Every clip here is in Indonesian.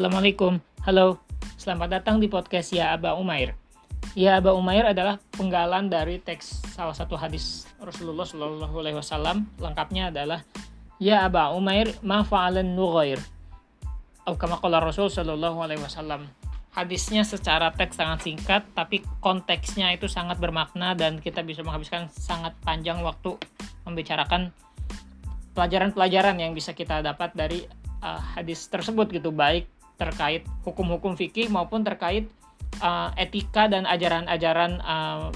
Assalamualaikum, halo, selamat datang di podcast Ya Aba Umair. Ya Aba Umair adalah penggalan dari teks salah satu hadis Rasulullah Shallallahu Alaihi Wasallam. Lengkapnya adalah Ya Aba Umair ma fa'alan nughair. Atau Rasul Shallallahu Alaihi Wasallam. Hadisnya secara teks sangat singkat, tapi konteksnya itu sangat bermakna dan kita bisa menghabiskan sangat panjang waktu membicarakan pelajaran-pelajaran yang bisa kita dapat dari uh, hadis tersebut gitu baik terkait hukum-hukum fikih maupun terkait uh, etika dan ajaran-ajaran uh,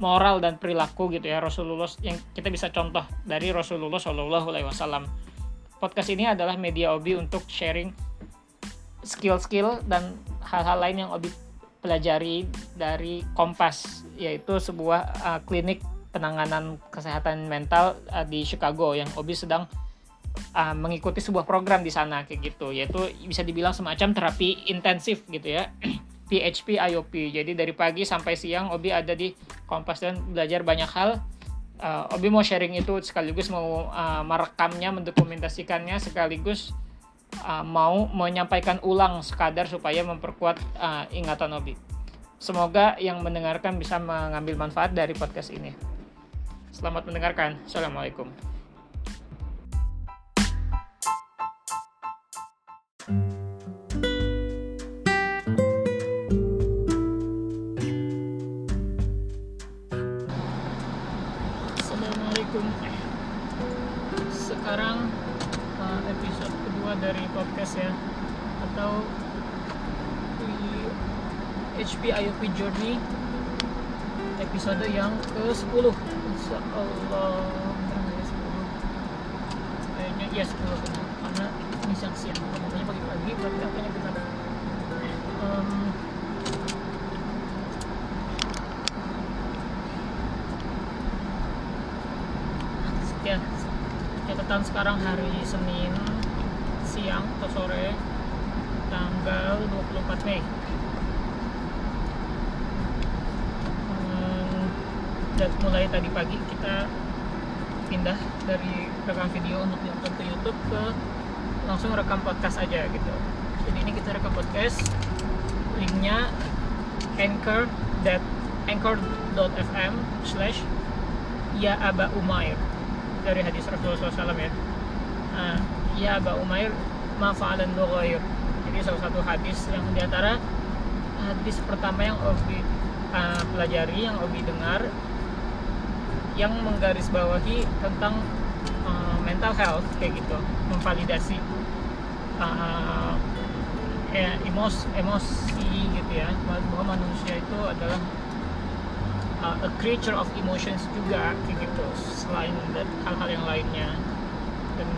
moral dan perilaku gitu ya Rasulullah yang kita bisa contoh dari Rasulullah Shallallahu Alaihi Wasallam. Podcast ini adalah media Obi untuk sharing skill-skill dan hal-hal lain yang Obi pelajari dari Kompas yaitu sebuah uh, klinik penanganan kesehatan mental uh, di Chicago yang Obi sedang uh, mengikuti sebuah program di sana kayak gitu. Yaitu bisa dibilang semacam terapi intensif gitu ya. PHP IOP jadi dari pagi sampai siang Obi ada di Kompas dan belajar banyak hal. Uh, Obi mau sharing itu sekaligus mau uh, merekamnya mendokumentasikannya sekaligus uh, mau menyampaikan ulang sekadar supaya memperkuat uh, ingatan Obi. Semoga yang mendengarkan bisa mengambil manfaat dari podcast ini. Selamat mendengarkan. Assalamualaikum sekarang uh, episode kedua dari podcast ya. Atau HP IOP Journey episode yang ke-10 Insya Allah. Ya 10 kayaknya iya 10 karena ini siang siang makanya pagi-pagi berarti apanya benar um, ya catatan sekarang hari Senin siang atau sore tanggal 24 Mei. Dan mulai tadi pagi kita pindah dari rekam video untuk diupload ke YouTube ke langsung rekam podcast aja gitu. Jadi ini kita rekam podcast linknya anchor that anchor.fm slash ya aba umair. Dari hadis Rasulullah SAW ya. Uh, ya Aba Umair ma fa'alan nughair jadi salah satu hadis yang di antara hadis pertama yang Obi uh, pelajari yang Obi dengar yang menggarisbawahi tentang uh, mental health kayak gitu memvalidasi uh, ya, emos emosi gitu ya. Bahwa manusia itu adalah uh, a creature of emotions juga gitu. Selain hal-hal yang lainnya. Dan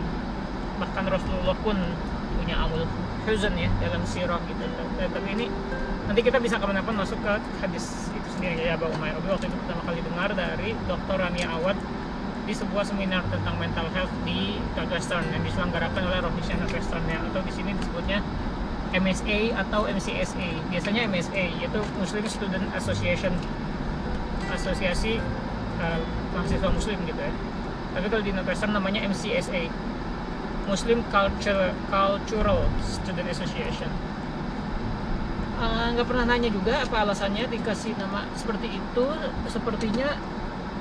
bahkan Rasulullah pun punya amul huzn ya dalam sirah gitu. Dan, tapi ini nanti kita bisa kapan-kapan masuk ke hadis itu sendiri ya Abu Umair waktu itu pertama kali dengar dari Dr. Rania Awad di sebuah seminar tentang mental health di Northwestern yang diselenggarakan oleh Rohish Northwestern ya. Atau di sini disebutnya MSA atau MCSA biasanya MSA yaitu Muslim Student Association. Asosiasi uh, mahasiswa muslim gitu ya. Tapi kalau di Northwestern namanya MCSA Muslim Cultural Cultural Student Association. Nggak uh, pernah nanya juga apa alasannya dikasih nama seperti itu. Sepertinya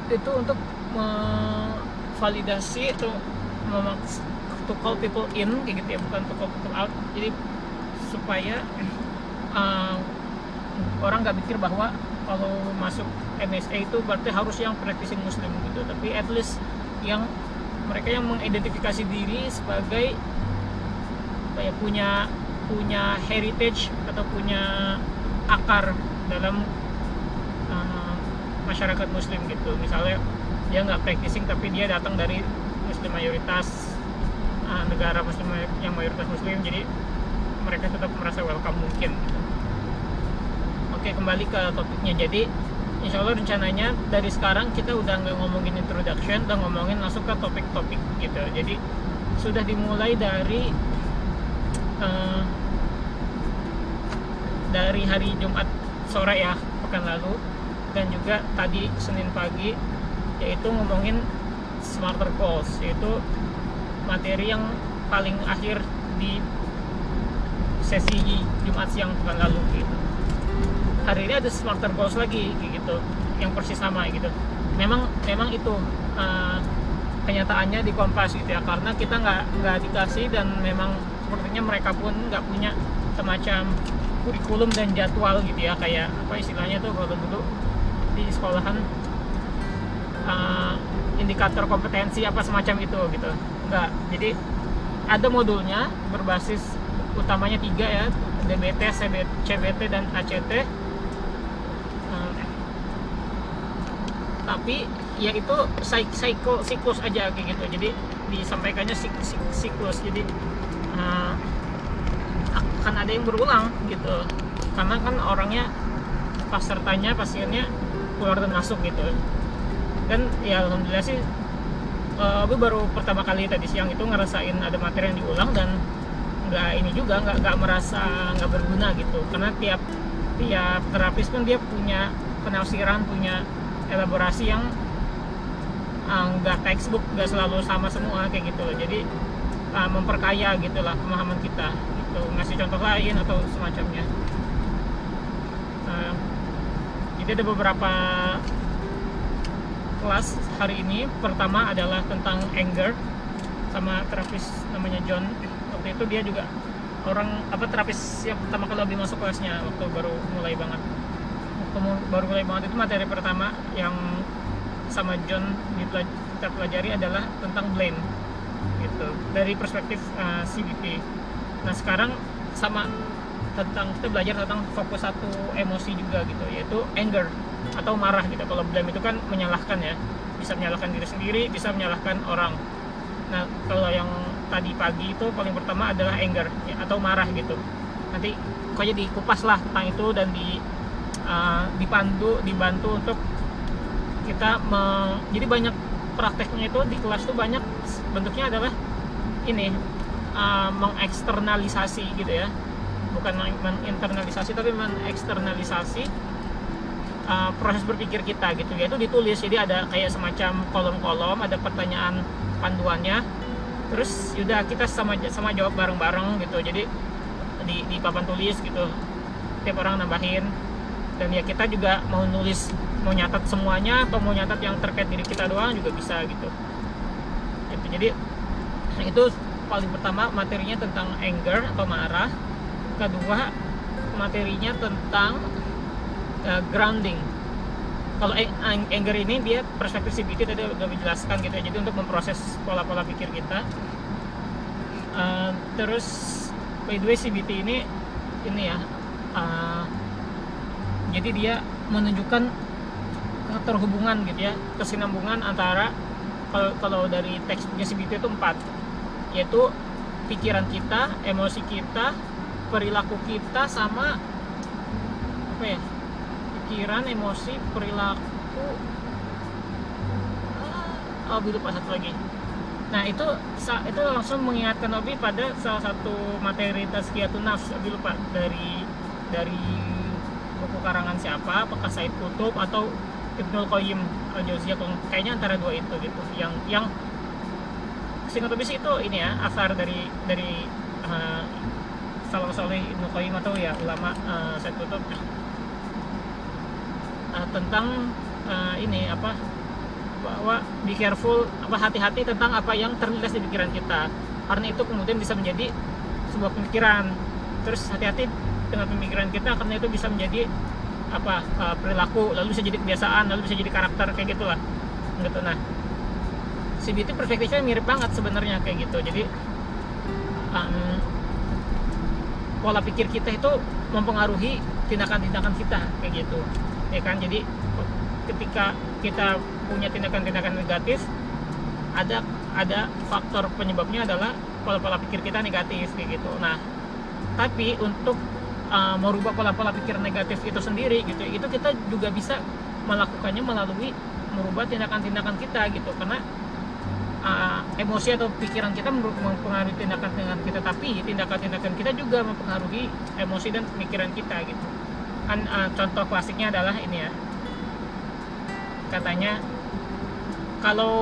itu untuk memvalidasi atau to call people in kayak gitu ya bukan to call people out. Jadi supaya uh, orang nggak mikir bahwa kalau masuk MSA itu berarti harus yang practicing muslim gitu tapi at least yang mereka yang mengidentifikasi diri sebagai ya punya punya heritage atau punya akar dalam uh, masyarakat muslim gitu. Misalnya dia nggak practicing tapi dia datang dari muslim mayoritas uh, negara muslim yang mayoritas muslim jadi mereka tetap merasa welcome mungkin. Oke kembali ke topiknya. Jadi insya Allah rencananya dari sekarang kita udah nggak ngomongin introduction udah ngomongin langsung ke topik-topik gitu. Jadi sudah dimulai dari uh, dari hari Jumat sore ya pekan lalu dan juga tadi Senin pagi yaitu ngomongin smarter goals yaitu materi yang paling akhir di sesi Jumat siang pekan lalu gitu. Hari ini ada smarter goals lagi gitu. Yang persis sama gitu. Memang memang itu uh, kenyataannya di Kompas gitu ya. Karena kita nggak nggak dikasih dan memang sepertinya mereka pun nggak punya semacam kurikulum dan jadwal gitu ya. Kayak apa istilahnya tuh kalau dulu di sekolahan uh, indikator kompetensi apa semacam itu gitu. Nggak jadi ada modulnya berbasis utamanya tiga ya DBT, CBT dan ACT uh, tapi ya itu cycle siklus aja kayak gitu. Jadi disampaikannya sik, sik, siklus. Jadi uh, akan ada yang berulang gitu. Karena kan orangnya pesertanya pasiennya keluar dan masuk gitu dan ya alhamdulillah sih uh, gue baru pertama kali tadi siang itu ngerasain ada materi yang diulang dan nggak ini juga nggak nggak merasa nggak berguna gitu. Karena tiap tiap terapis pun dia punya penafsiran punya elaborasi yang uh, nggak textbook nggak selalu sama semua kayak gitu. Jadi uh, memperkaya gitulah pemahaman kita gitu. Ngasih contoh lain atau semacamnya. Uh, jadi ada beberapa kelas hari ini. Pertama adalah tentang anger sama terapis namanya John. Waktu itu dia juga orang apa terapis yang pertama kali lebih masuk kelasnya. Waktu baru mulai banget. Waktu baru mulai banget itu materi pertama yang sama John kita pelajari adalah tentang blame gitu. Dari perspektif uh, eh, CBT nah sekarang sama tentang kita belajar tentang fokus satu emosi juga gitu yaitu anger atau marah gitu. Kalau blame itu kan menyalahkan ya. Bisa menyalahkan diri sendiri bisa menyalahkan orang. Nah kalau yang tadi pagi itu paling pertama adalah anger ya, atau marah gitu. Nanti pokoknya dikupas lah tentang itu dan di uh, dipandu dibantu untuk kita me, jadi banyak prakteknya itu di kelas tuh banyak bentuknya adalah ini uh, mengeksternalisasi gitu ya. Bukan menginternalisasi tapi mengeksternalisasi uh, proses berpikir kita gitu ya itu ditulis. Jadi ada kayak semacam kolom-kolom ada pertanyaan panduannya. Terus yaudah kita sama sama jawab bareng-bareng gitu. Jadi di, di papan tulis gitu. Tiap orang nambahin. Dan ya kita juga mau nulis mau nyatat semuanya atau mau nyatat yang terkait diri kita doang juga bisa gitu. Gitu. Jadi itu paling pertama materinya tentang anger atau marah. Kedua materinya tentang uh, grounding. Kalau anger ini dia perspektif CBT tadi udah dijelaskan gitu ya. Jadi untuk memproses pola-pola pikir kita. Uh, terus by the way CBT ini ini ya uh, jadi dia menunjukkan keterhubungan gitu ya kesinambungan antara kalau, kalau dari teksnya CBT itu empat. Yaitu pikiran kita emosi kita perilaku kita sama apa ya pikiran emosi perilaku. Oh lupa satu lagi. Nah itu itu langsung mengingatkan Obi pada salah satu materi tazkiyatun nafs Obi lupa. Dari dari buku karangan siapa apakah Said Kutub atau Ibnul Qayyim al Jauziyah kayaknya antara dua itu gitu. Yang yang singkat Obi sih itu ini ya asar dari dari uh, Salam Saleh Ibnu Qayyim atau ya ulama uh, Said Kutub uh, tentang uh, ini apa bahwa be careful apa hati-hati tentang apa yang terlintas di pikiran kita. Karena itu kemudian bisa menjadi sebuah pemikiran. Terus hati-hati dengan pemikiran kita karena itu bisa menjadi apa uh, perilaku lalu bisa jadi kebiasaan lalu bisa jadi karakter kayak gitulah gitu nah. CBT perspektifnya mirip banget sebenarnya kayak gitu. Jadi um, pola pikir kita itu mempengaruhi tindakan-tindakan kita kayak gitu ya kan? Jadi ketika kita punya tindakan-tindakan negatif ada ada faktor penyebabnya adalah pola-pola pikir kita negatif kayak gitu. Nah tapi untuk uh, merubah pola-pola pikir negatif itu sendiri gitu itu kita juga bisa melakukannya melalui merubah tindakan-tindakan kita gitu. Karena uh, emosi atau pikiran kita mempengaruhi tindakan-tindakan kita tapi tindakan-tindakan kita juga mempengaruhi emosi dan pemikiran kita gitu kan uh, contoh klasiknya adalah ini ya. Katanya kalau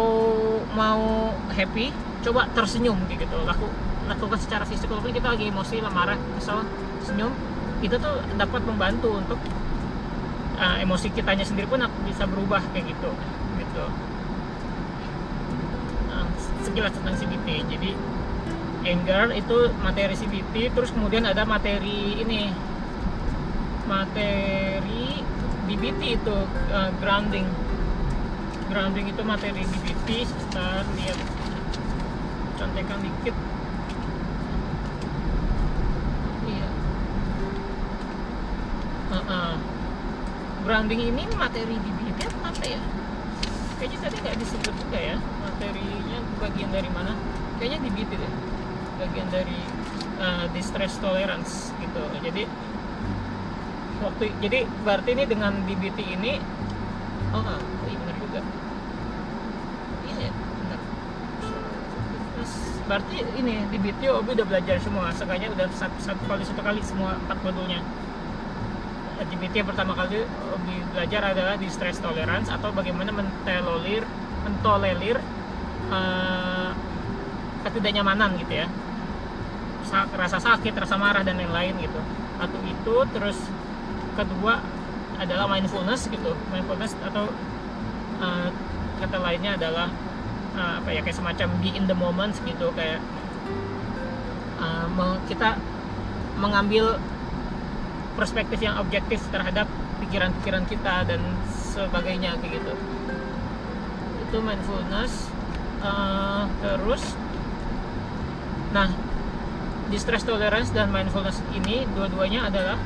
mau happy coba tersenyum gitu. Laku lakukan secara fisik walaupun kita lagi emosi marah kesel senyum. Itu tuh dapat membantu untuk uh, emosi kitanya sendiri pun bisa berubah kayak gitu gitu. Uh, sekilas tentang CBT jadi anger itu materi CBT terus kemudian ada materi ini materi DBT itu uh, grounding. Grounding itu materi DBT kita lihat. Contekan dikit. Iya. Uh -uh. grounding ini materi DBT apa ya? Kayaknya tadi nggak disebut juga ya materinya bagian dari mana? Kayaknya DBT deh. Bagian dari uh, distress tolerance gitu. Jadi waktu jadi berarti ini dengan DBT ini oh, oh iya benar juga. Iya ya benar. Terus, berarti ini DBT Obi udah belajar semua sekalinya udah satu, satu kali satu kali semua empat modulnya. DBT yang pertama kali Obi belajar adalah distress tolerance atau bagaimana mentolerir mentolerir uh, ketidaknyamanan gitu ya. Rasa sakit, rasa marah dan lain-lain gitu. Atau itu terus kedua adalah mindfulness gitu. Mindfulness atau uh, kata lainnya adalah uh, apa ya kayak semacam be in the moment gitu kayak uh, kita mengambil perspektif yang objektif terhadap pikiran-pikiran kita dan sebagainya gitu. Itu mindfulness. Uh, terus nah distress tolerance dan mindfulness ini dua-duanya adalah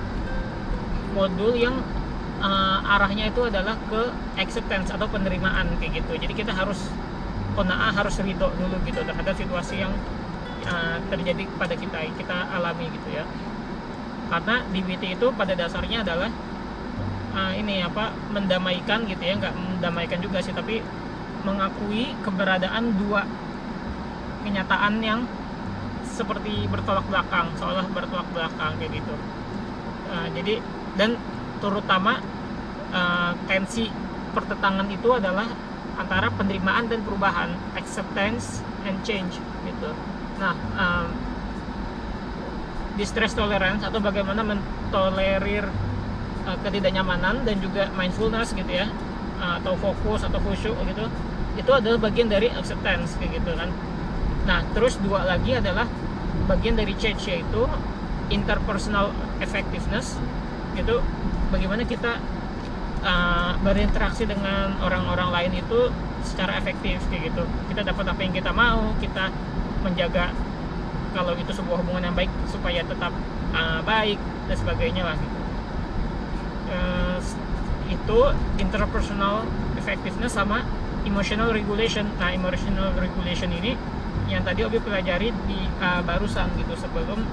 modul yang uh, arahnya itu adalah ke acceptance atau penerimaan kayak gitu. Jadi kita harus kona'ah harus ridho dulu gitu terhadap situasi yang uh, terjadi pada kita kita alami gitu ya. Karena DBT itu pada dasarnya adalah uh, ini apa mendamaikan gitu ya. Nggak mendamaikan juga sih tapi mengakui keberadaan dua kenyataan yang seperti bertolak belakang seolah bertolak belakang kayak gitu. Uh, jadi dan terutama uh, tensi pertentangan itu adalah antara penerimaan dan perubahan acceptance and change gitu. Nah um, distress tolerance atau bagaimana mentolerir uh, ketidaknyamanan dan juga mindfulness gitu ya uh, atau fokus atau khusyuk gitu itu adalah bagian dari acceptance kayak gitu kan. Nah terus dua lagi adalah bagian dari change yaitu interpersonal effectiveness itu bagaimana kita uh, berinteraksi dengan orang-orang lain itu secara efektif kayak gitu. Kita dapat apa yang kita mau kita menjaga kalau itu sebuah hubungan yang baik supaya tetap uh, baik dan sebagainya lah gitu. Uh, itu interpersonal effectiveness sama emotional regulation. Nah emotional regulation ini yang tadi Obi pelajari di uh, barusan gitu sebelum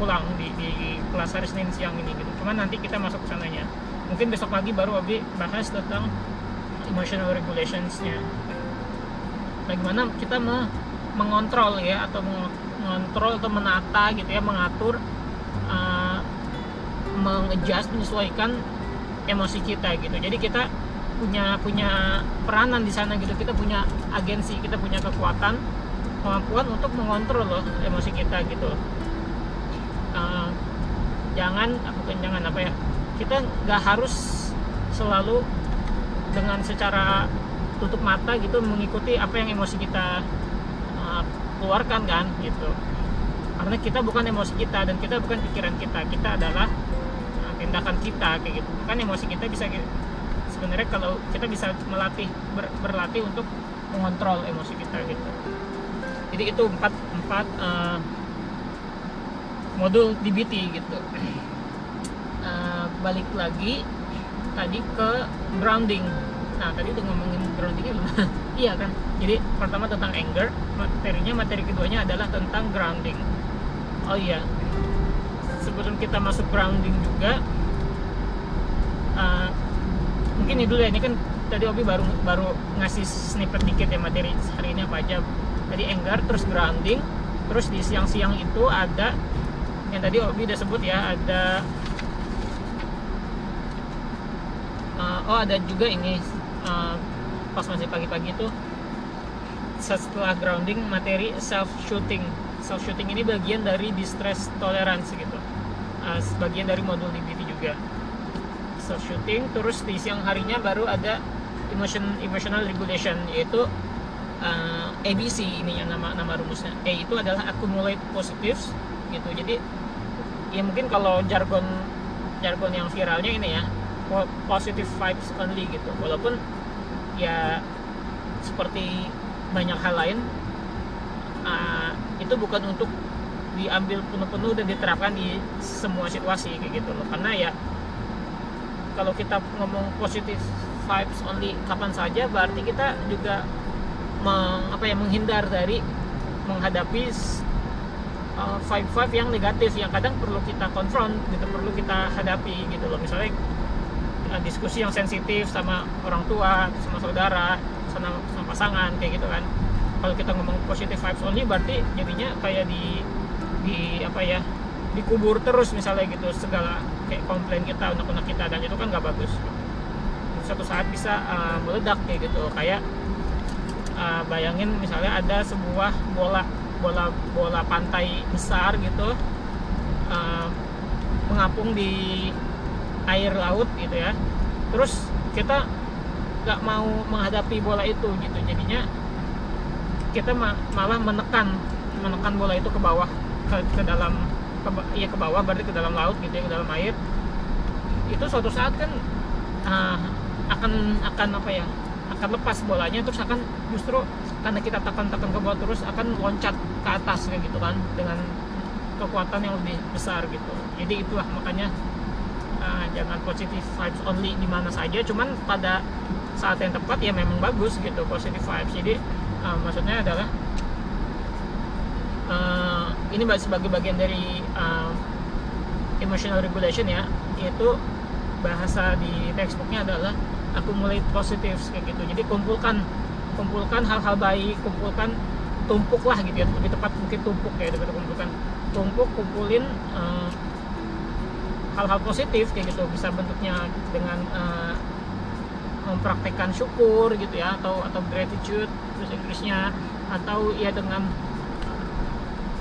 pulang di, di kelas hari Senin siang ini gitu. Cuman nanti kita masuk ke sananya. Mungkin besok pagi baru Obi bahas tentang emotional regulationsnya. Bagaimana kita me mengontrol ya atau mengontrol atau menata gitu ya, mengatur, uh, mengadjust, menyesuaikan emosi kita gitu. Jadi kita punya punya peranan di sana gitu. Kita punya agensi, kita punya kekuatan kemampuan untuk mengontrol loh emosi kita gitu jangan bukan jangan apa ya? Kita nggak harus selalu dengan secara tutup mata gitu mengikuti apa yang emosi kita uh, keluarkan kan gitu. Karena kita bukan emosi kita dan kita bukan pikiran kita. Kita adalah uh, tindakan kita kayak gitu. Kan emosi kita bisa sebenarnya kalau kita bisa melatih ber, berlatih untuk mengontrol emosi kita gitu. Jadi itu empat empat uh, modul DBT gitu. Uh, balik lagi tadi ke grounding. Nah tadi udah ngomongin groundingnya belum? Iya kan? Jadi pertama tentang anger. Materinya materi keduanya adalah tentang grounding. Oh iya. Sebelum kita masuk grounding juga uh, mungkin ini dulu ya. Ini kan tadi Obi baru baru ngasih snippet dikit ya materi hari ini apa aja. Tadi anger terus grounding terus di siang-siang itu ada yang tadi Obi udah sebut ya ada uh, oh ada juga ini uh, pas masih pagi-pagi itu setelah grounding materi self shooting self shooting ini bagian dari distress tolerance gitu. Uh, bagian dari modul DBT juga. Self shooting terus di siang harinya baru ada emotion emotional regulation yaitu uh, ABC ini yang nama nama rumusnya. A itu adalah accumulate positives gitu. Jadi ya mungkin kalau jargon jargon yang viralnya ini ya positive vibes only gitu. Walaupun ya seperti banyak hal lain uh, itu bukan untuk diambil penuh-penuh dan diterapkan di semua situasi kayak gitu loh. Karena ya kalau kita ngomong positive vibes only kapan saja berarti kita juga meng, apa ya menghindar dari menghadapi uh, vibe vibe yang negatif yang kadang perlu kita konfront gitu perlu kita hadapi gitu loh. Misalnya uh, diskusi yang sensitif sama orang tua sama saudara sama, sama pasangan kayak gitu kan. Kalau kita ngomong positive vibes only berarti jadinya kayak di di apa ya dikubur terus misalnya gitu segala kayak komplain kita unek-unek kita dan itu kan nggak bagus. Suatu saat bisa uh, meledak kayak gitu. Kayak uh, bayangin misalnya ada sebuah bola bola bola pantai besar gitu uh, mengapung di air laut gitu ya. Terus kita nggak mau menghadapi bola itu gitu. Jadinya kita ma malah menekan menekan bola itu ke bawah ke, ke dalam ke, ya ke bawah berarti ke dalam laut gitu ya ke dalam air. Itu suatu saat kan uh, akan akan apa ya akan lepas bolanya terus akan justru karena kita tekan-tekan ke bawah terus akan loncat ke atas kayak gitu kan dengan kekuatan yang lebih besar gitu. Jadi itulah makanya uh, jangan positive vibes only di mana saja cuman pada saat yang tepat ya memang bagus gitu positive vibes. Jadi uh, maksudnya adalah uh, ini sebagai bagian dari uh, emotional regulation ya yaitu bahasa di textbooknya adalah accumulate positives kayak gitu. Jadi kumpulkan kumpulkan hal-hal baik kumpulkan tumpuk lah gitu ya. Lebih tepat mungkin tumpuk ya daripada kumpulkan. Tumpuk kumpulin hal hal-hal positif kayak gitu. Bisa bentuknya dengan uh, mempraktekkan syukur gitu ya atau atau gratitude bahasa Inggrisnya. Atau ya dengan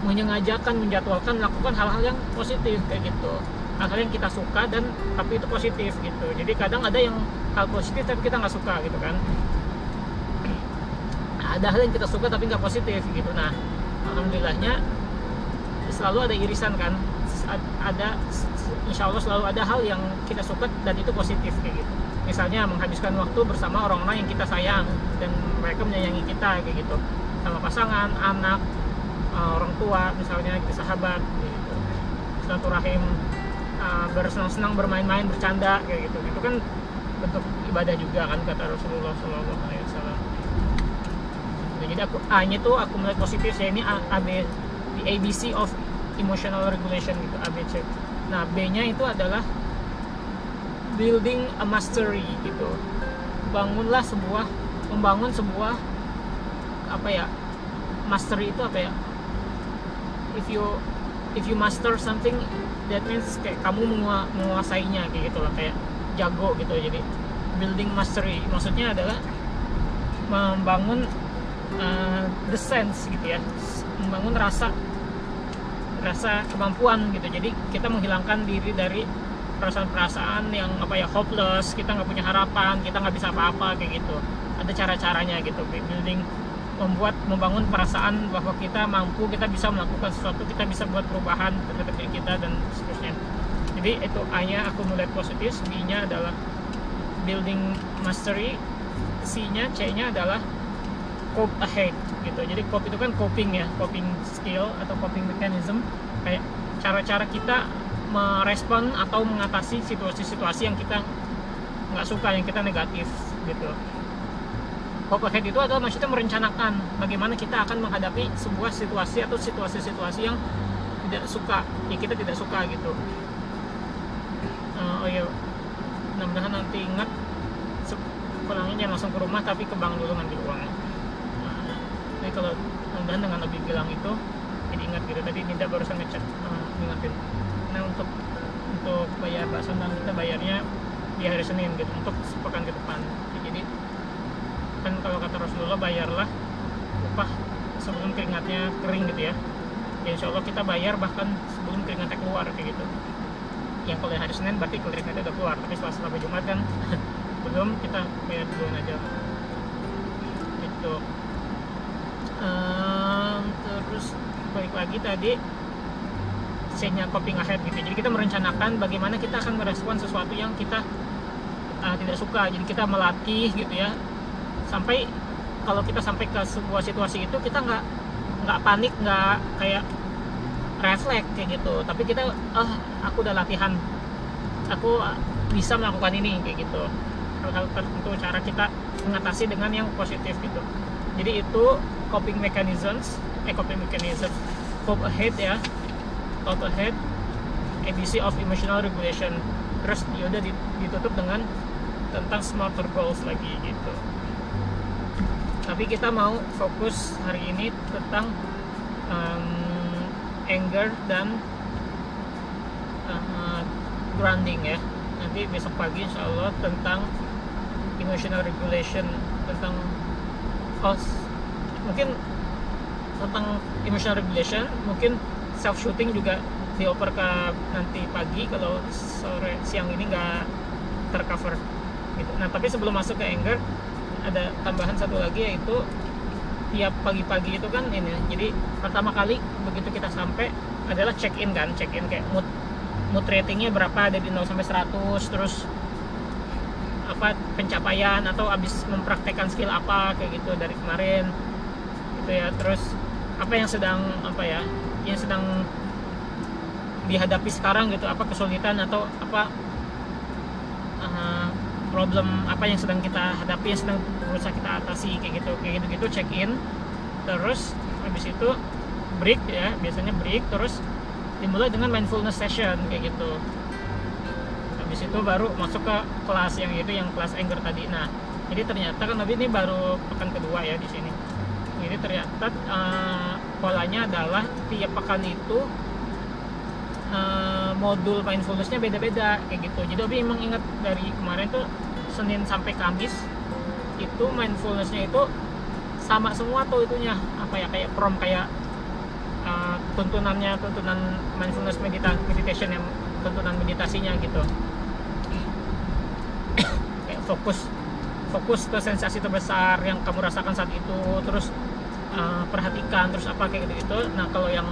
menyengajakan menjadwalkan melakukan hal-hal yang positif kayak gitu hal-hal yang kita suka dan tapi itu positif gitu. Jadi kadang ada yang hal positif tapi kita nggak suka gitu kan. Ada hal yang kita suka tapi nggak positif gitu. Nah alhamdulillahnya selalu ada irisan kan. Ada insya Allah selalu ada hal yang kita suka dan itu positif kayak gitu. Misalnya menghabiskan waktu bersama orang-orang yang kita sayang dan mereka menyayangi kita kayak gitu. Sama pasangan anak uh, orang tua misalnya kita sahabat gitu. Silaturahim uh, bersenang-senang bermain-main bercanda kayak gitu. Itu kan bentuk ibadah juga kan kata Rasulullah Alaihi Wasallam. Jadi aku A nya tuh aku melihat positif ya ini A, A B the ABC of emotional regulation gitu ABC nah B nya itu adalah building a mastery gitu. Bangunlah sebuah membangun sebuah apa ya mastery itu apa ya? If you if you master something that means kayak kamu menguasainya kayak gitu lah kayak jago gitu. Jadi building mastery. Maksudnya adalah membangun uh, the sense gitu ya. Membangun rasa rasa kemampuan gitu. Jadi kita menghilangkan diri dari perasaan-perasaan yang apa ya hopeless kita nggak punya harapan kita nggak bisa apa-apa kayak gitu. Ada cara-caranya gitu building membuat membangun perasaan bahwa kita mampu kita bisa melakukan sesuatu kita bisa buat perubahan terhadap diri kita dan seterusnya. Jadi itu A nya accumulate positif B nya adalah building mastery C nya C nya adalah cope ahead gitu. Jadi cope itu kan coping ya coping skill atau coping mechanism. Kayak cara-cara kita merespon atau mengatasi situasi-situasi yang kita nggak suka yang kita negatif gitu hope ahead itu adalah maksudnya merencanakan bagaimana kita akan menghadapi sebuah situasi atau situasi-situasi yang tidak suka ya kita tidak suka gitu. Uh, oh ya mudah-mudahan nanti ingat pulangnya jangan langsung ke rumah tapi ke bank dulu ngambil uang. Nah, jadi kalau mudah-mudahan dengan lebih bilang itu jadi ingat gitu tadi tidak barusan ngecek uh, ingatin nah untuk untuk bayar bakso dan kita bayarnya di hari Senin gitu untuk sepekan ke depan. Jadi kan kalau kata Rasulullah bayarlah upah sebelum keringatnya kering gitu ya. Ya insya Allah kita bayar bahkan sebelum keringatnya keluar kayak gitu. Yang kalau hari Senin berarti keringatnya udah keluar tapi setelah sampai Jumat kan belum kita bayar duluan aja. Gitu. Ehm, terus balik lagi tadi C-nya coping ahead gitu. Jadi kita merencanakan bagaimana kita akan merespon sesuatu yang kita uh, tidak suka. Jadi kita melatih gitu ya sampai kalau kita sampai ke sebuah situasi itu kita nggak nggak panik nggak kayak refleks kayak gitu. Tapi kita oh aku udah latihan. Aku bisa melakukan ini kayak gitu. Hal-hal tertentu cara kita mengatasi dengan yang positif gitu. Jadi itu coping mechanisms eh coping mechanism cope ahead ya. Cope ahead ABC of emotional regulation. Terus ya udah ditutup dengan tentang smarter goals lagi gitu tapi kita mau fokus hari ini tentang um, anger dan uh, grounding ya nanti besok pagi insya Allah tentang emotional regulation tentang oh mungkin tentang emotional regulation mungkin self shooting juga dioper ke nanti pagi kalau sore siang ini nggak tercover gitu. Nah tapi sebelum masuk ke anger ada tambahan satu lagi yaitu tiap pagi-pagi itu kan ini jadi pertama kali begitu kita sampai adalah check in kan check in kayak mood mood ratingnya berapa dari 0 sampai 100 terus apa pencapaian atau habis mempraktekkan skill apa kayak gitu dari kemarin gitu ya. Terus apa yang sedang apa ya yang sedang dihadapi sekarang gitu apa kesulitan atau apa uh, problem apa yang sedang kita hadapi yang sedang berusaha kita atasi kayak gitu kayak gitu gitu check in. Terus habis itu break ya biasanya break terus dimulai dengan mindfulness session kayak gitu. Habis itu baru masuk ke kelas yang itu yang kelas anger tadi. Nah jadi ternyata kan tapi ini baru pekan kedua ya di sini. Jadi ternyata uh, polanya adalah tiap pekan itu uh, modul mindfulnessnya beda-beda kayak gitu. Jadi Obi emang ingat dari kemarin tuh Senin sampai Kamis itu mindfulnessnya itu sama semua tuh itunya. Apa ya kayak prom kayak uh, tuntunannya tuntunan mindfulness medita meditation yang tuntunan meditasinya gitu. Kayak fokus fokus ke sensasi terbesar yang kamu rasakan saat itu terus uh, perhatikan terus apa kayak gitu gitu nah kalau yang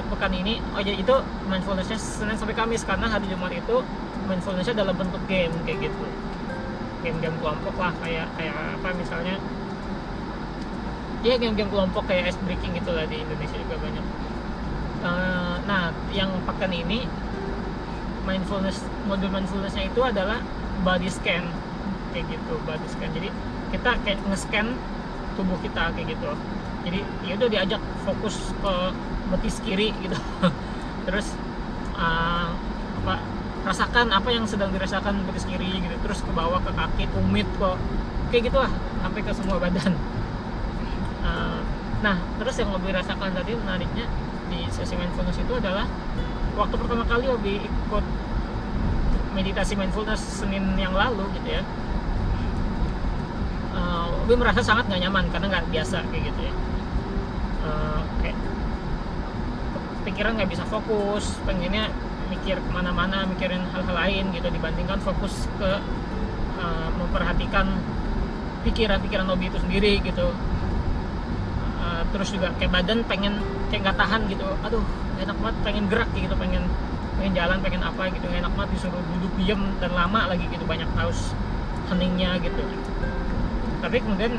untuk pekan ini oh ya itu mindfulnessnya Senin sampai Kamis. Karena hari Jumat itu mindfulnessnya dalam bentuk game kayak gitu. Game-game kelompok lah kayak kayak apa misalnya. Ya game-game kelompok kayak ice breaking gitu lah di Indonesia juga banyak. Uh, nah yang pekan ini mindfulness modul mindfulnessnya itu adalah body scan kayak gitu body scan. Jadi kita kayak nge-scan tubuh kita kayak gitu jadi ya udah diajak fokus ke betis kiri gitu. Terus uh, apa rasakan apa yang sedang dirasakan betis kiri gitu. Terus ke bawah ke kaki tumit kok. Kayak gitulah sampai ke semua badan. Uh, nah terus yang lebih rasakan tadi menariknya di sesi mindfulness itu adalah waktu pertama kali Obi ikut meditasi mindfulness Senin yang lalu gitu ya. Uh, merasa sangat nggak nyaman karena nggak biasa kayak gitu ya kayak pikiran nggak bisa fokus pengennya mikir ke mana-mana mikirin hal-hal lain gitu dibandingkan fokus ke uh, memperhatikan pikiran-pikiran hobi itu sendiri gitu. Uh, terus juga kayak badan pengen kayak nggak tahan gitu aduh enak banget pengen gerak gitu pengen pengen jalan pengen apa gitu enak banget disuruh duduk diem dan lama lagi gitu banyak haus heningnya gitu. Tapi kemudian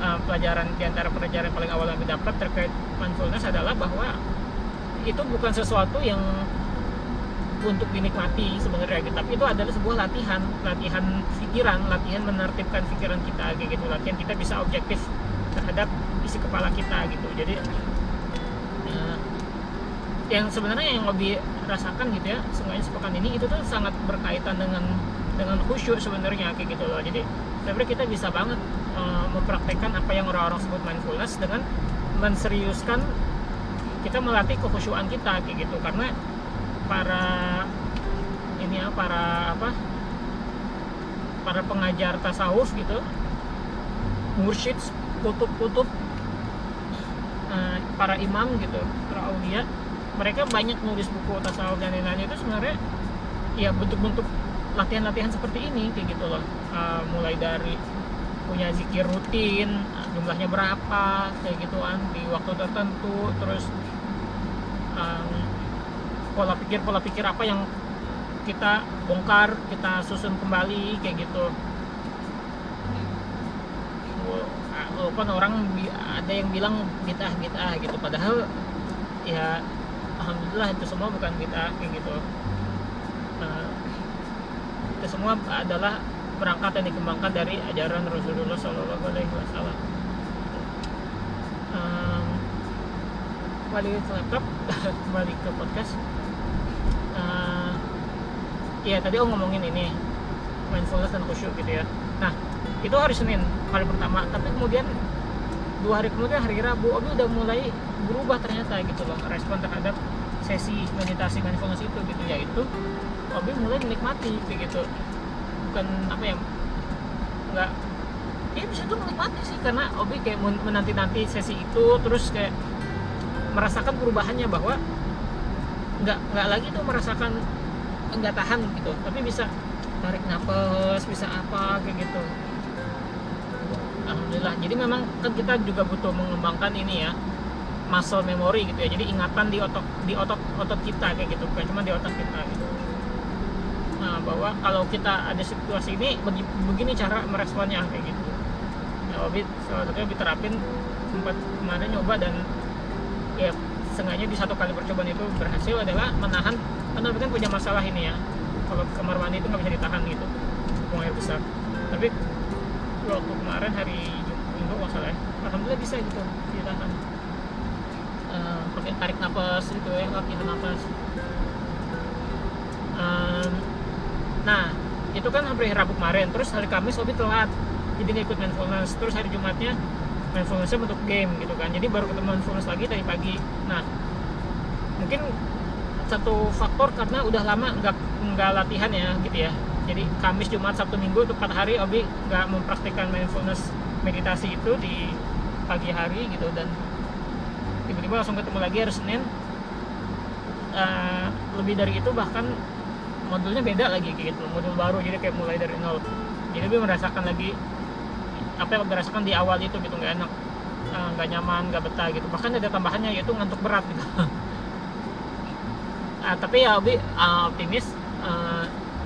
uh, pelajaran di antara pelajaran paling awal yang didapat terkait mindfulness adalah bahwa itu bukan sesuatu yang untuk dinikmati sebenarnya gitu. Tapi itu adalah sebuah latihan latihan pikiran latihan menertibkan pikiran kita gitu. Latihan kita bisa objektif terhadap isi kepala kita gitu. Jadi uh, yang sebenarnya yang lebih rasakan gitu ya semuanya sepekan ini itu tuh sangat berkaitan dengan dengan khusyuk sebenarnya kayak gitu loh. Jadi sebenarnya kita bisa banget uh, mempraktekkan apa yang orang-orang sebut mindfulness dengan menseriuskan kita melatih kekhusyuan kita kayak gitu. Karena para ini ya para apa para pengajar tasawuf gitu mursyid kutub-kutub eh, para imam gitu para aulia mereka banyak nulis buku tasawuf dan lain-lain itu sebenarnya ya bentuk-bentuk latihan-latihan seperti ini kayak gitu loh Eh, mulai dari punya zikir rutin jumlahnya berapa kayak gituan di waktu tertentu terus em, pola pikir pola pikir apa yang kita bongkar kita susun kembali kayak gitu. Walaupun orang ada yang bilang bid'ah bid'ah gitu padahal ya alhamdulillah itu semua bukan bid'ah kayak gitu. Eh, itu semua adalah perangkat yang dikembangkan dari ajaran Rasulullah Shallallahu Alaihi Wasallam. Em, Kembali ke laptop, kembali ke podcast. Eh, Iya tadi om ngomongin ini mindfulness dan khusyuk gitu ya. Nah itu hari Senin hari pertama, tapi kemudian dua hari kemudian hari Rabu, Obi udah mulai berubah ternyata gitu loh respon terhadap sesi meditasi mindfulness itu gitu yaitu Obi mulai menikmati gitu bukan apa ya nggak ya bisa tuh menikmati sih karena Obi kayak men- menanti-nanti sesi itu terus kayak merasakan perubahannya bahwa nggak nggak lagi tuh merasakan nggak tahan gitu tapi bisa tarik nafas bisa apa kayak gitu. Alhamdulillah. Jadi memang kan kita juga butuh mengembangkan ini ya muscle memory gitu ya. Jadi ingatan di otot di otot otot kita kayak gitu bukan cuma di otak kita gitu bahwa kalau kita ada situasi ini begi- begini cara meresponnya kayak gitu. Ya Obi salah satunya Obi terapin sempat kemarin nyoba dan ya sengaja di satu kali percobaan itu berhasil adalah menahan karena Obi kan punya masalah ini ya. Kalau kamar mandi itu nggak bisa ditahan gitu buang air besar. Tapi waktu kemarin hari minggu nggak salah ya alhamdulillah bisa gitu ditahan. Eh, pakai tarik nafas gitu ya latihan nafas Em, nah itu kan hari Rabu kemarin terus hari Kamis Obi telat. Jadi nggak ikut mindfulness. Terus hari Jumatnya mindfulnessnya bentuk game gitu kan. Jadi baru ketemu mindfulness lagi tadi pagi. Nah mungkin satu faktor karena udah lama nggak nggak latihan ya gitu ya. Jadi Kamis Jumat Sabtu Minggu itu 4 hari Obi nggak mempraktikkan mindfulness meditasi itu di pagi hari gitu. Dan tiba-tiba langsung ketemu lagi hari Senin. Eh, lebih dari itu bahkan modulnya beda lagi kayak gitu modul baru jadi kayak mulai dari nol. Jadi lebih merasakan lagi apa yang dirasakan di awal itu gitu nggak enak Eh, nggak nyaman nggak betah gitu. Bahkan ada tambahannya yaitu ngantuk berat gitu. Ah, tapi ya Obi ah, optimis eh,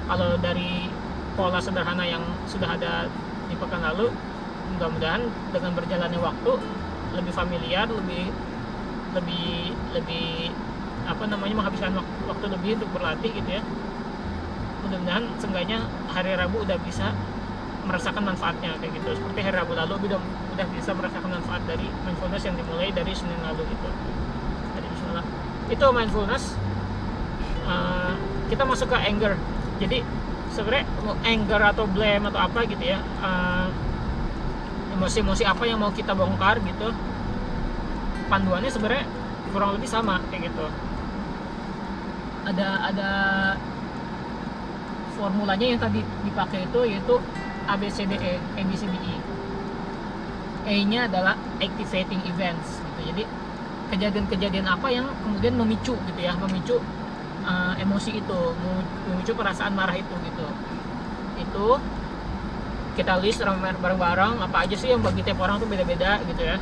kalau dari pola sederhana yang sudah ada di pekan lalu mudah-mudahan dengan berjalannya waktu lebih familiar lebih lebih lebih apa namanya menghabiskan waktu lebih untuk berlatih gitu ya mudah-mudahan seenggaknya hari Rabu udah bisa merasakan manfaatnya kayak gitu. Seperti hari Rabu lalu udah udah bisa merasakan manfaat dari mindfulness yang dimulai dari Senin lalu gitu. Jadi Bismillah itu mindfulness Uh, kita masuk ke anger. Jadi sebenarnya anger atau blame atau apa gitu ya uh, emosi-emosi apa yang mau kita bongkar gitu panduannya sebenarnya kurang lebih sama kayak gitu. Ada ada formulanya yang tadi dipakai itu yaitu ABCDE ABCDE E-nya adalah activating events gitu. Jadi kejadian-kejadian apa yang kemudian memicu gitu ya memicu uh, emosi itu mem- memicu perasaan marah itu gitu. Itu kita list bareng-bareng apa aja sih yang bagi tiap orang tuh beda-beda gitu ya.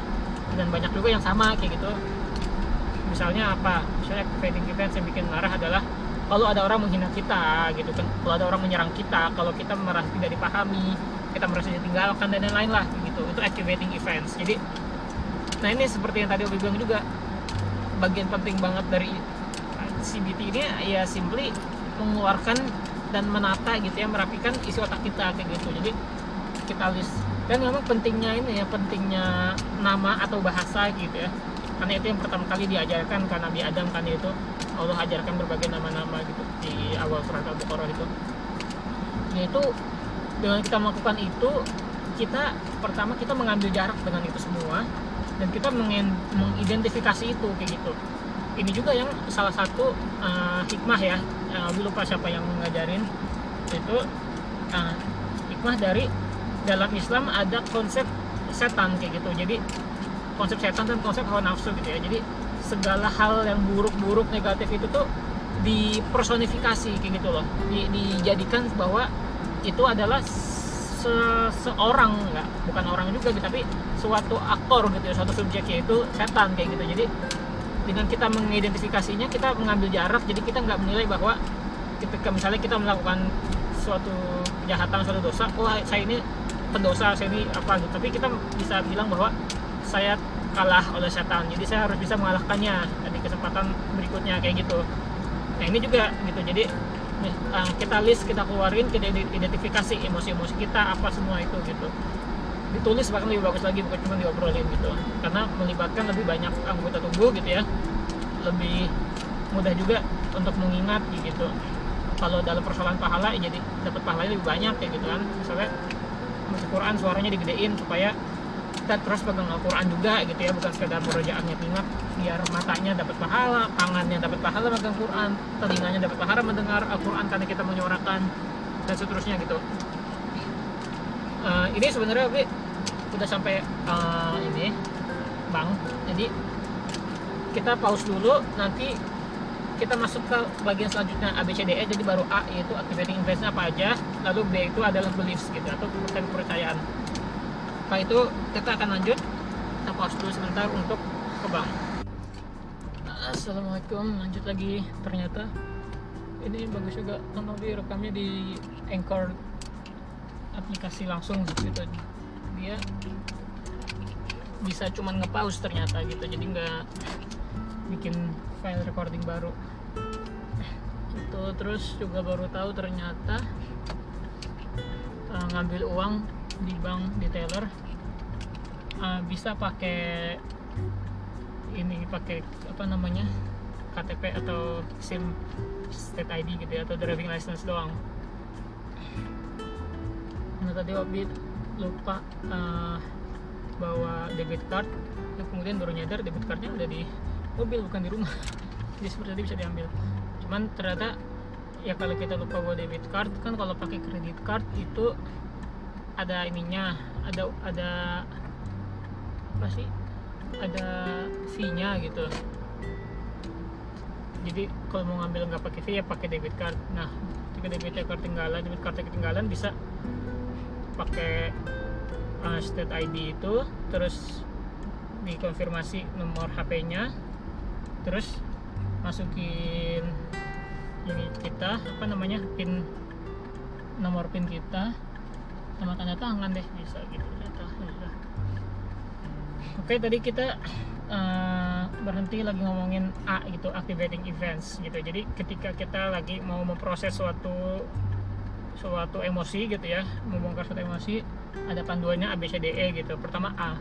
Dan banyak juga yang sama kayak gitu. Misalnya apa? Misalnya activating events yang bikin marah adalah kalau ada orang menghina kita gitu kan. Kalau ada orang menyerang kita kalau kita merasa tidak dipahami kita merasa ditinggalkan dan lain-lain lah gitu. Itu activating events. Jadi nah ini seperti yang tadi Obi bilang juga bagian penting banget dari CBT ini ya simply mengeluarkan dan menata gitu ya merapikan isi otak kita kayak gitu. Jadi kita list. Dan memang pentingnya ini ya pentingnya nama atau bahasa gitu ya. Karena itu yang pertama kali diajarkan karena Nabi Adam kan itu Allah ajarkan berbagai nama-nama gitu di awal surat Al-Baqarah itu. Yaitu dengan kita melakukan itu kita pertama kita mengambil jarak dengan itu semua dan kita mengidentifikasi itu kayak gitu. Ini juga yang salah satu uh, hikmah ya. Uh, lupa siapa yang ngajarin. Itu uh, hikmah dari dalam Islam ada konsep setan kayak gitu. Jadi konsep setan dan konsep hawa nafsu gitu ya. Jadi segala hal yang buruk-buruk negatif itu tuh dipersonifikasi kayak gitu loh. Di, dijadikan bahwa itu adalah seseorang nggak bukan orang juga gitu tapi suatu aktor gitu ya suatu subjek yaitu setan kayak gitu. Jadi dengan kita mengidentifikasinya kita mengambil jarak jadi kita nggak menilai bahwa ketika misalnya kita melakukan suatu kejahatan suatu dosa wah saya ini pendosa saya ini apa gitu. Tapi kita bisa bilang bahwa saya kalah oleh setan jadi saya harus bisa mengalahkannya di kesempatan berikutnya kayak gitu. Nah ini juga gitu. Jadi uh, kita list kita keluarin kita identifikasi emosi-emosi kita apa semua itu gitu. Ditulis bahkan lebih bagus lagi bukan cuma diobrolin gitu. Karena melibatkan lebih banyak anggota tubuh gitu ya. Lebih mudah juga untuk mengingat gitu. Kalau dalam persoalan pahala ya jadi dapat pahalanya lebih banyak kayak gitu kan. Misalnya Quran suaranya digedein supaya kita terus pegang Al-Quran juga gitu ya bukan sekedar murojaahnya ingat biar matanya dapat pahala tangannya dapat pahala megang Quran telinganya dapat pahala mendengar Al-Quran karena kita menyuarakan dan seterusnya gitu. Uh, ini sebenarnya Bi udah sampai uh, ini Bang. Jadi kita pause dulu nanti kita masuk ke bagian selanjutnya ABCDE jadi baru A yaitu activating events apa aja lalu B itu adalah beliefs gitu atau kepercayaan setelah itu kita akan lanjut? Kita pause dulu sebentar untuk ke bank. Assalamualaikum lanjut lagi. Ternyata ini bagus juga. Karena rekamnya di Anchor aplikasi langsung gitu. Dia bisa cuman ngepause ternyata gitu. Jadi nggak bikin file recording baru. Itu terus juga baru tahu ternyata uh, ngambil uang di bank di teller uh, bisa pakai ini pakai apa namanya KTP atau SIM state ID gitu ya atau driving license doang. Nah tadi Obi lupa uh, bawa debit card. Kemudian baru nyadar debit cardnya udah di mobil bukan di rumah. Jadi seperti tadi bisa diambil. Cuman ternyata ya kalau kita lupa bawa debit card kan kalau pakai kredit card itu ada ininya ada ada apa sih? Ada fee-nya gitu. Jadi kalau mau ngambil nggak pakai fee ya pakai debit card. Nah jika debit card ketinggalan debit card ketinggalan bisa pakai uh, state ID itu terus dikonfirmasi nomor HP-nya terus masukin ini kita apa namanya pin nomor pin kita sama tanda tangan deh bisa gitu. Oke tadi kita uh, berhenti lagi ngomongin A gitu activating events gitu. Jadi ketika kita lagi mau memproses suatu suatu emosi gitu ya membongkar suatu emosi ada panduannya A B C D E gitu. Pertama A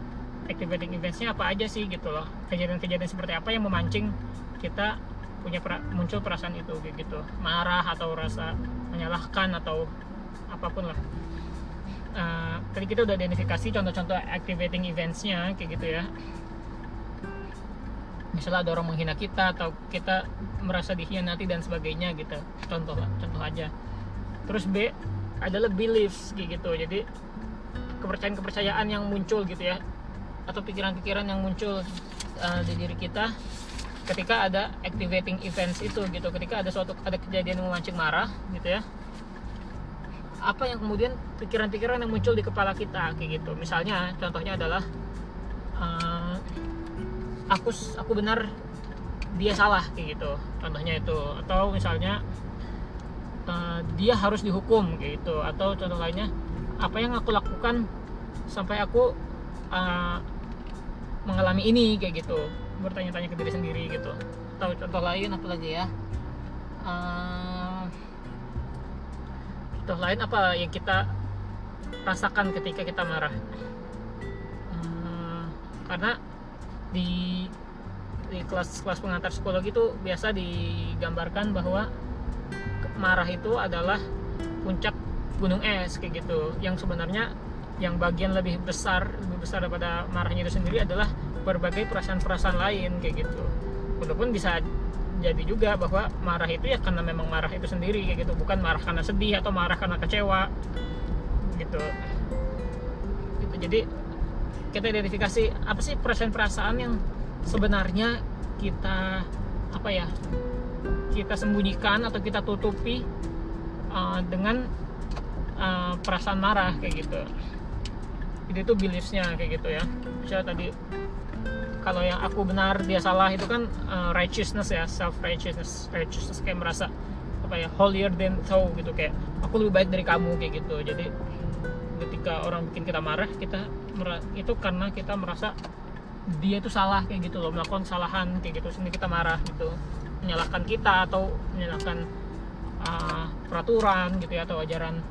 activating eventsnya apa aja sih gitu loh? Kejadian-kejadian seperti apa yang memancing kita punya pra, muncul perasaan itu gitu. Marah atau rasa menyalahkan atau apa pun lah uh, tadi kita udah identifikasi contoh-contoh activating eventsnya kayak gitu ya. Misalnya ada orang menghina kita atau kita merasa dikhianati dan sebagainya gitu. Contoh contoh aja. Terus B adalah beliefs kayak gitu. Jadi kepercayaan-kepercayaan yang muncul gitu ya. Atau pikiran-pikiran yang muncul uh, di diri kita ketika ada activating events itu gitu. Ketika ada suatu ada kejadian yang memancing marah gitu ya apa yang kemudian pikiran-pikiran yang muncul di kepala kita kayak gitu. Misalnya contohnya adalah uh, aku aku benar dia salah kayak gitu. Contohnya itu. Atau misalnya uh, dia harus dihukum kayak gitu. Atau contoh lainnya apa yang aku lakukan sampai aku uh, mengalami ini kayak gitu. Bertanya-tanya ke diri sendiri gitu. Atau contoh lain apa lagi ya? Uh, contoh lain apa yang kita rasakan ketika kita marah? Uh, karena di di kelas-kelas pengantar psikologi itu biasa digambarkan bahwa marah itu adalah puncak gunung es kayak gitu. Yang sebenarnya yang bagian lebih besar lebih besar daripada marahnya itu sendiri adalah berbagai perasaan-perasaan lain kayak gitu. Walaupun bisa jadi juga bahwa marah itu ya karena memang marah itu sendiri kayak gitu. Bukan marah karena sedih atau marah karena kecewa gitu. Gitu. Jadi kita identifikasi apa sih perasaan-perasaan yang sebenarnya kita apa ya kita sembunyikan atau kita tutupi uh, dengan uh, perasaan marah kayak gitu. Jadi itu beliefsnya kayak gitu ya. Misalnya tadi kalau yang aku benar dia salah itu kan uh, righteousness ya self righteousness righteousness kayak merasa apa ya holier than thou gitu kayak aku lebih baik dari kamu kayak gitu. Jadi ketika orang bikin kita marah kita itu karena kita merasa dia itu salah kayak gitu loh melakukan kesalahan kayak gitu. Sehingga kita marah gitu menyalahkan kita atau menyalahkan uh, peraturan gitu ya atau ajaran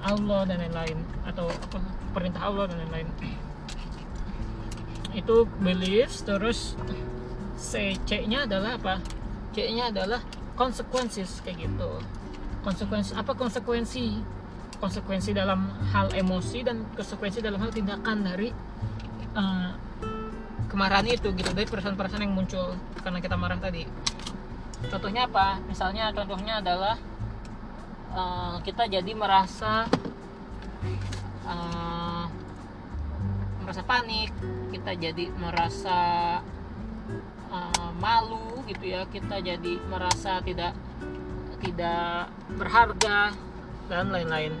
Allah dan lain-lain atau perintah Allah dan lain-lain itu beliefs terus C C nya adalah apa? C nya adalah consequences kayak gitu. Konsekuensi apa konsekuensi? Konsekuensi dalam hal emosi dan konsekuensi dalam hal tindakan dari uh, kemarahan itu gitu dari perasaan-perasaan yang muncul karena kita marah tadi. Contohnya apa? Misalnya contohnya adalah uh, kita jadi merasa uh, merasa panik kita jadi merasa uh, malu gitu ya kita jadi merasa tidak tidak berharga dan lain-lain.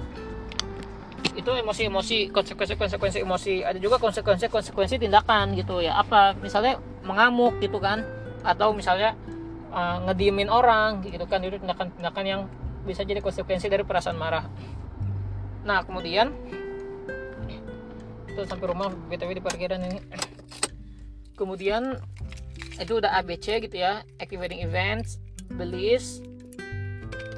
Itu emosi-emosi konsekuensi-konsekuensi emosi. Ada juga konsekuensi-konsekuensi tindakan gitu ya. Apa? Misalnya mengamuk gitu kan? Atau misalnya uh, ngediemin orang gitu kan? Itu tindakan-tindakan yang bisa jadi konsekuensi dari perasaan marah. Nah kemudian itu sampai rumah btw di parkiran ini kemudian itu udah ABC gitu ya activating events beliefs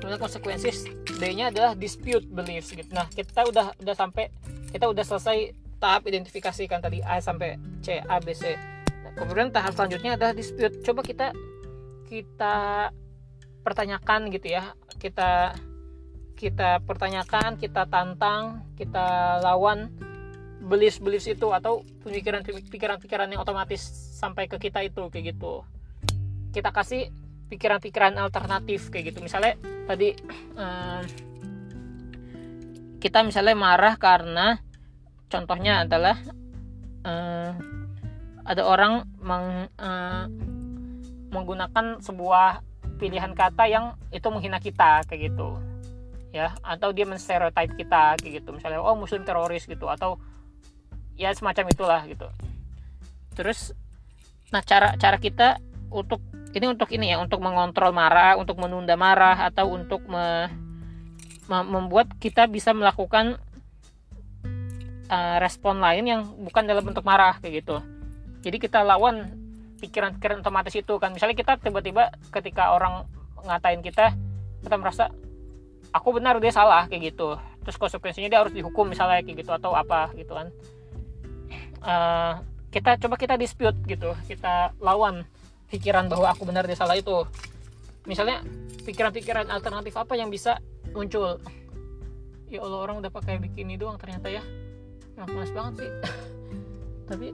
kemudian konsekuensi D-nya adalah dispute beliefs gitu. Nah, kita udah udah sampai kita udah selesai tahap identifikasi kan tadi A sampai C, A, B, C. Nah, kemudian tahap selanjutnya adalah dispute. Coba kita kita pertanyakan gitu ya. Kita kita pertanyakan, kita tantang, kita lawan beliefs-beliefs itu atau pemikiran-pikiran yang otomatis sampai ke kita itu kayak gitu. Kita kasih pikiran-pikiran alternatif kayak gitu. Misalnya tadi uh, kita misalnya marah karena contohnya adalah uh, ada orang meng, uh, menggunakan sebuah pilihan kata yang itu menghina kita kayak gitu. Ya atau dia menstereotip kita kayak gitu. Misalnya oh muslim teroris gitu. Atau ya semacam itulah gitu. Terus nah cara cara kita untuk ini untuk ini ya untuk mengontrol marah untuk menunda marah atau untuk me, me, membuat kita bisa melakukan uh, respon lain yang bukan dalam bentuk marah kayak gitu. Jadi kita lawan pikiran-pikiran otomatis itu kan. Misalnya kita tiba-tiba ketika orang ngatain kita kita merasa aku benar dia salah kayak gitu. Terus konsekuensinya dia harus dihukum misalnya kayak gitu atau apa gitu kan uh, kita coba kita dispute gitu. Kita lawan pikiran bahwa aku benar dia salah itu. Misalnya pikiran-pikiran alternatif apa yang bisa muncul? Ya Allah orang udah pakai bikini doang ternyata ya. Nah, panas banget sih. Tapi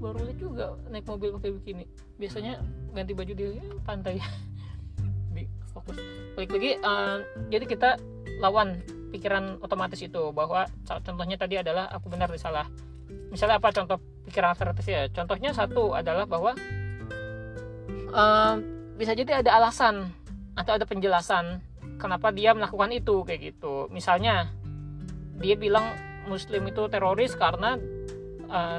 baru lihat juga naik mobil pakai bikini. Biasanya ganti baju di pantai. Di fokus. Balik lagi uh, jadi kita lawan pikiran otomatis itu bahwa contohnya tadi adalah aku benar dia salah misalnya apa contoh pikiran alternatif ya? Contohnya satu adalah bahwa uh, bisa jadi ada alasan atau ada penjelasan kenapa dia melakukan itu kayak gitu. Misalnya dia bilang muslim itu teroris karena uh,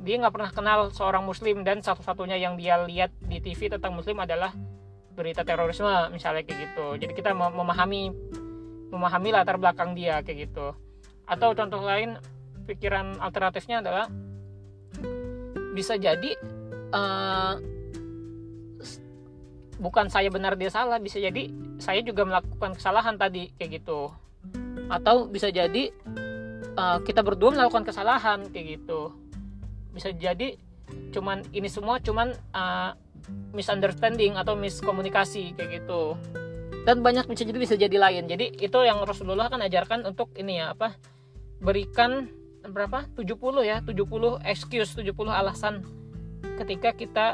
dia nggak pernah kenal seorang muslim dan satu-satunya yang dia lihat di TV tentang muslim adalah berita terorisme misalnya kayak gitu. Jadi kita memahami memahami latar belakang dia kayak gitu. Atau contoh lain pikiran alternatifnya adalah bisa jadi uh, bukan saya benar dia salah bisa jadi saya juga melakukan kesalahan tadi kayak gitu. Atau bisa jadi uh, kita berdua melakukan kesalahan kayak gitu. Bisa jadi cuman ini semua cuman uh, misunderstanding atau miskomunikasi kayak gitu. Dan banyak bisa jadi bisa jadi lain. Jadi itu yang Rasulullah kan ajarkan untuk ini ya apa berikan berapa 70 ya 70 excuse 70 alasan ketika kita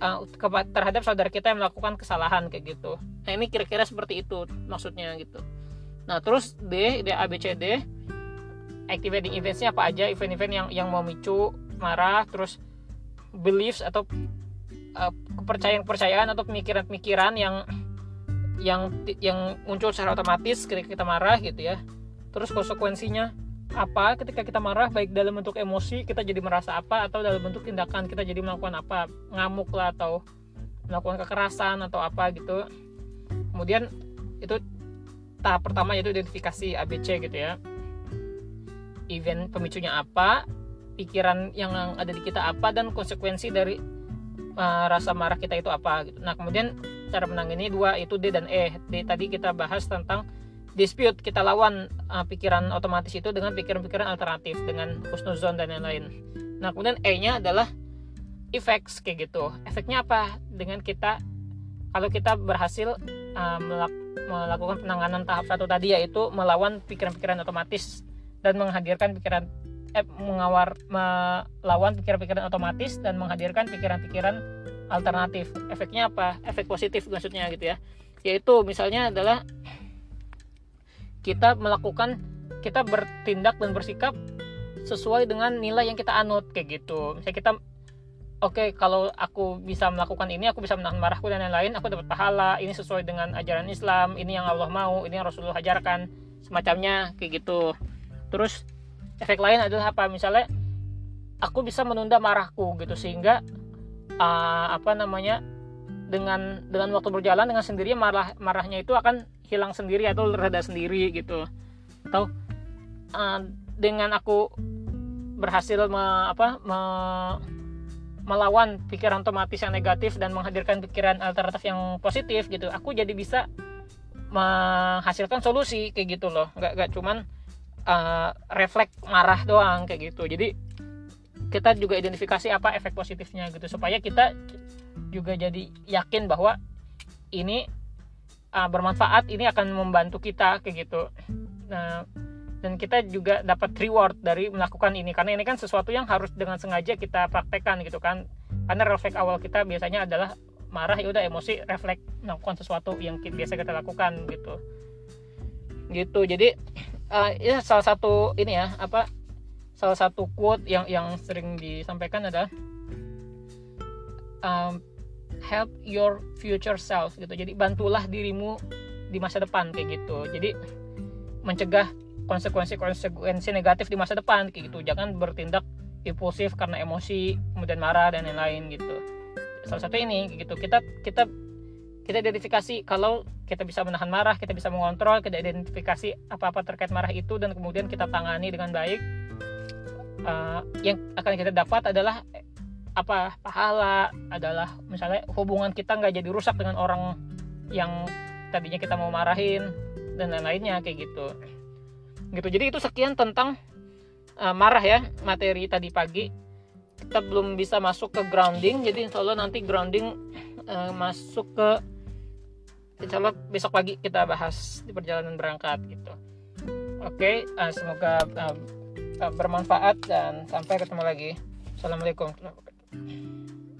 uh, terhadap saudara kita yang melakukan kesalahan kayak gitu. Nah ini kira-kira seperti itu maksudnya gitu. Nah terus D, D A B C D activating eventsnya apa aja event-event yang yang memicu marah terus beliefs atau uh, kepercayaan-kepercayaan atau pemikiran-pemikiran yang yang yang muncul secara otomatis ketika kita marah gitu ya terus konsekuensinya apa ketika kita marah baik dalam bentuk emosi kita jadi merasa apa atau dalam bentuk tindakan kita jadi melakukan apa ngamuk lah atau melakukan kekerasan atau apa gitu kemudian itu tahap pertama yaitu identifikasi ABC gitu ya event pemicunya apa pikiran yang ada di kita apa dan konsekuensi dari uh, rasa marah kita itu apa gitu. Nah, kemudian cara menangani dua itu D dan E. D tadi kita bahas tentang dispute kita lawan uh, pikiran otomatis itu dengan pikiran-pikiran alternatif dengan husnuzon dan lain-lain. Nah, kemudian E-nya adalah effects kayak gitu. Efeknya apa? Dengan kita kalau kita berhasil uh, melakukan penanganan tahap satu tadi yaitu melawan pikiran-pikiran otomatis dan menghadirkan pikiran eh, mengawar melawan pikiran-pikiran otomatis dan menghadirkan pikiran-pikiran alternatif. Efeknya apa? Efek positif maksudnya gitu ya. Yaitu misalnya adalah kita melakukan kita bertindak dan bersikap sesuai dengan nilai yang kita anut kayak gitu. Misalnya kita oke okay, kalau aku bisa melakukan ini aku bisa menahan marahku dan lain-lain aku dapat pahala ini sesuai dengan ajaran Islam ini yang Allah mau ini yang Rasulullah ajarkan semacamnya kayak gitu terus efek lain adalah apa misalnya aku bisa menunda marahku gitu sehingga uh, apa namanya dengan dengan waktu berjalan dengan sendirinya marah marahnya itu akan hilang sendiri atau reda sendiri gitu. Atau uh, dengan aku berhasil me, apa me, melawan pikiran otomatis yang negatif dan menghadirkan pikiran alternatif yang positif gitu aku jadi bisa menghasilkan solusi kayak gitu loh. Nggak nggak cuman uh, refleks marah doang kayak gitu. Jadi kita juga identifikasi apa efek positifnya gitu supaya kita juga jadi yakin bahwa ini uh, bermanfaat ini akan membantu kita kayak gitu. Nah dan kita juga dapat reward dari melakukan ini. Karena ini kan sesuatu yang harus dengan sengaja kita praktekkan gitu kan. Karena refleks awal kita biasanya adalah marah ya udah emosi refleks melakukan sesuatu yang biasa kita lakukan gitu. Gitu. Jadi uh, ya salah satu ini ya apa salah satu quote yang yang sering disampaikan adalah um, help your future self gitu. Jadi bantulah dirimu di masa depan kayak gitu. Jadi mencegah konsekuensi-konsekuensi negatif di masa depan kayak gitu. Jangan bertindak impulsif karena emosi kemudian marah dan lain-lain gitu. Salah satu ini gitu. Kita kita kita identifikasi kalau kita bisa menahan marah, kita bisa mengontrol, kita identifikasi apa-apa terkait marah itu dan kemudian kita tangani dengan baik. Uh, yang akan kita dapat adalah apa pahala adalah misalnya hubungan kita nggak jadi rusak dengan orang yang tadinya kita mau marahin dan lain-lainnya kayak gitu. Gitu. Jadi itu sekian tentang uh, marah ya materi tadi pagi. Kita belum bisa masuk ke grounding jadi insya Allah nanti grounding uh, masuk ke insya Allah besok pagi kita bahas di perjalanan berangkat gitu. Oke okay, uh, semoga uh, uh, bermanfaat dan sampai ketemu lagi. Assalamualaikum うん。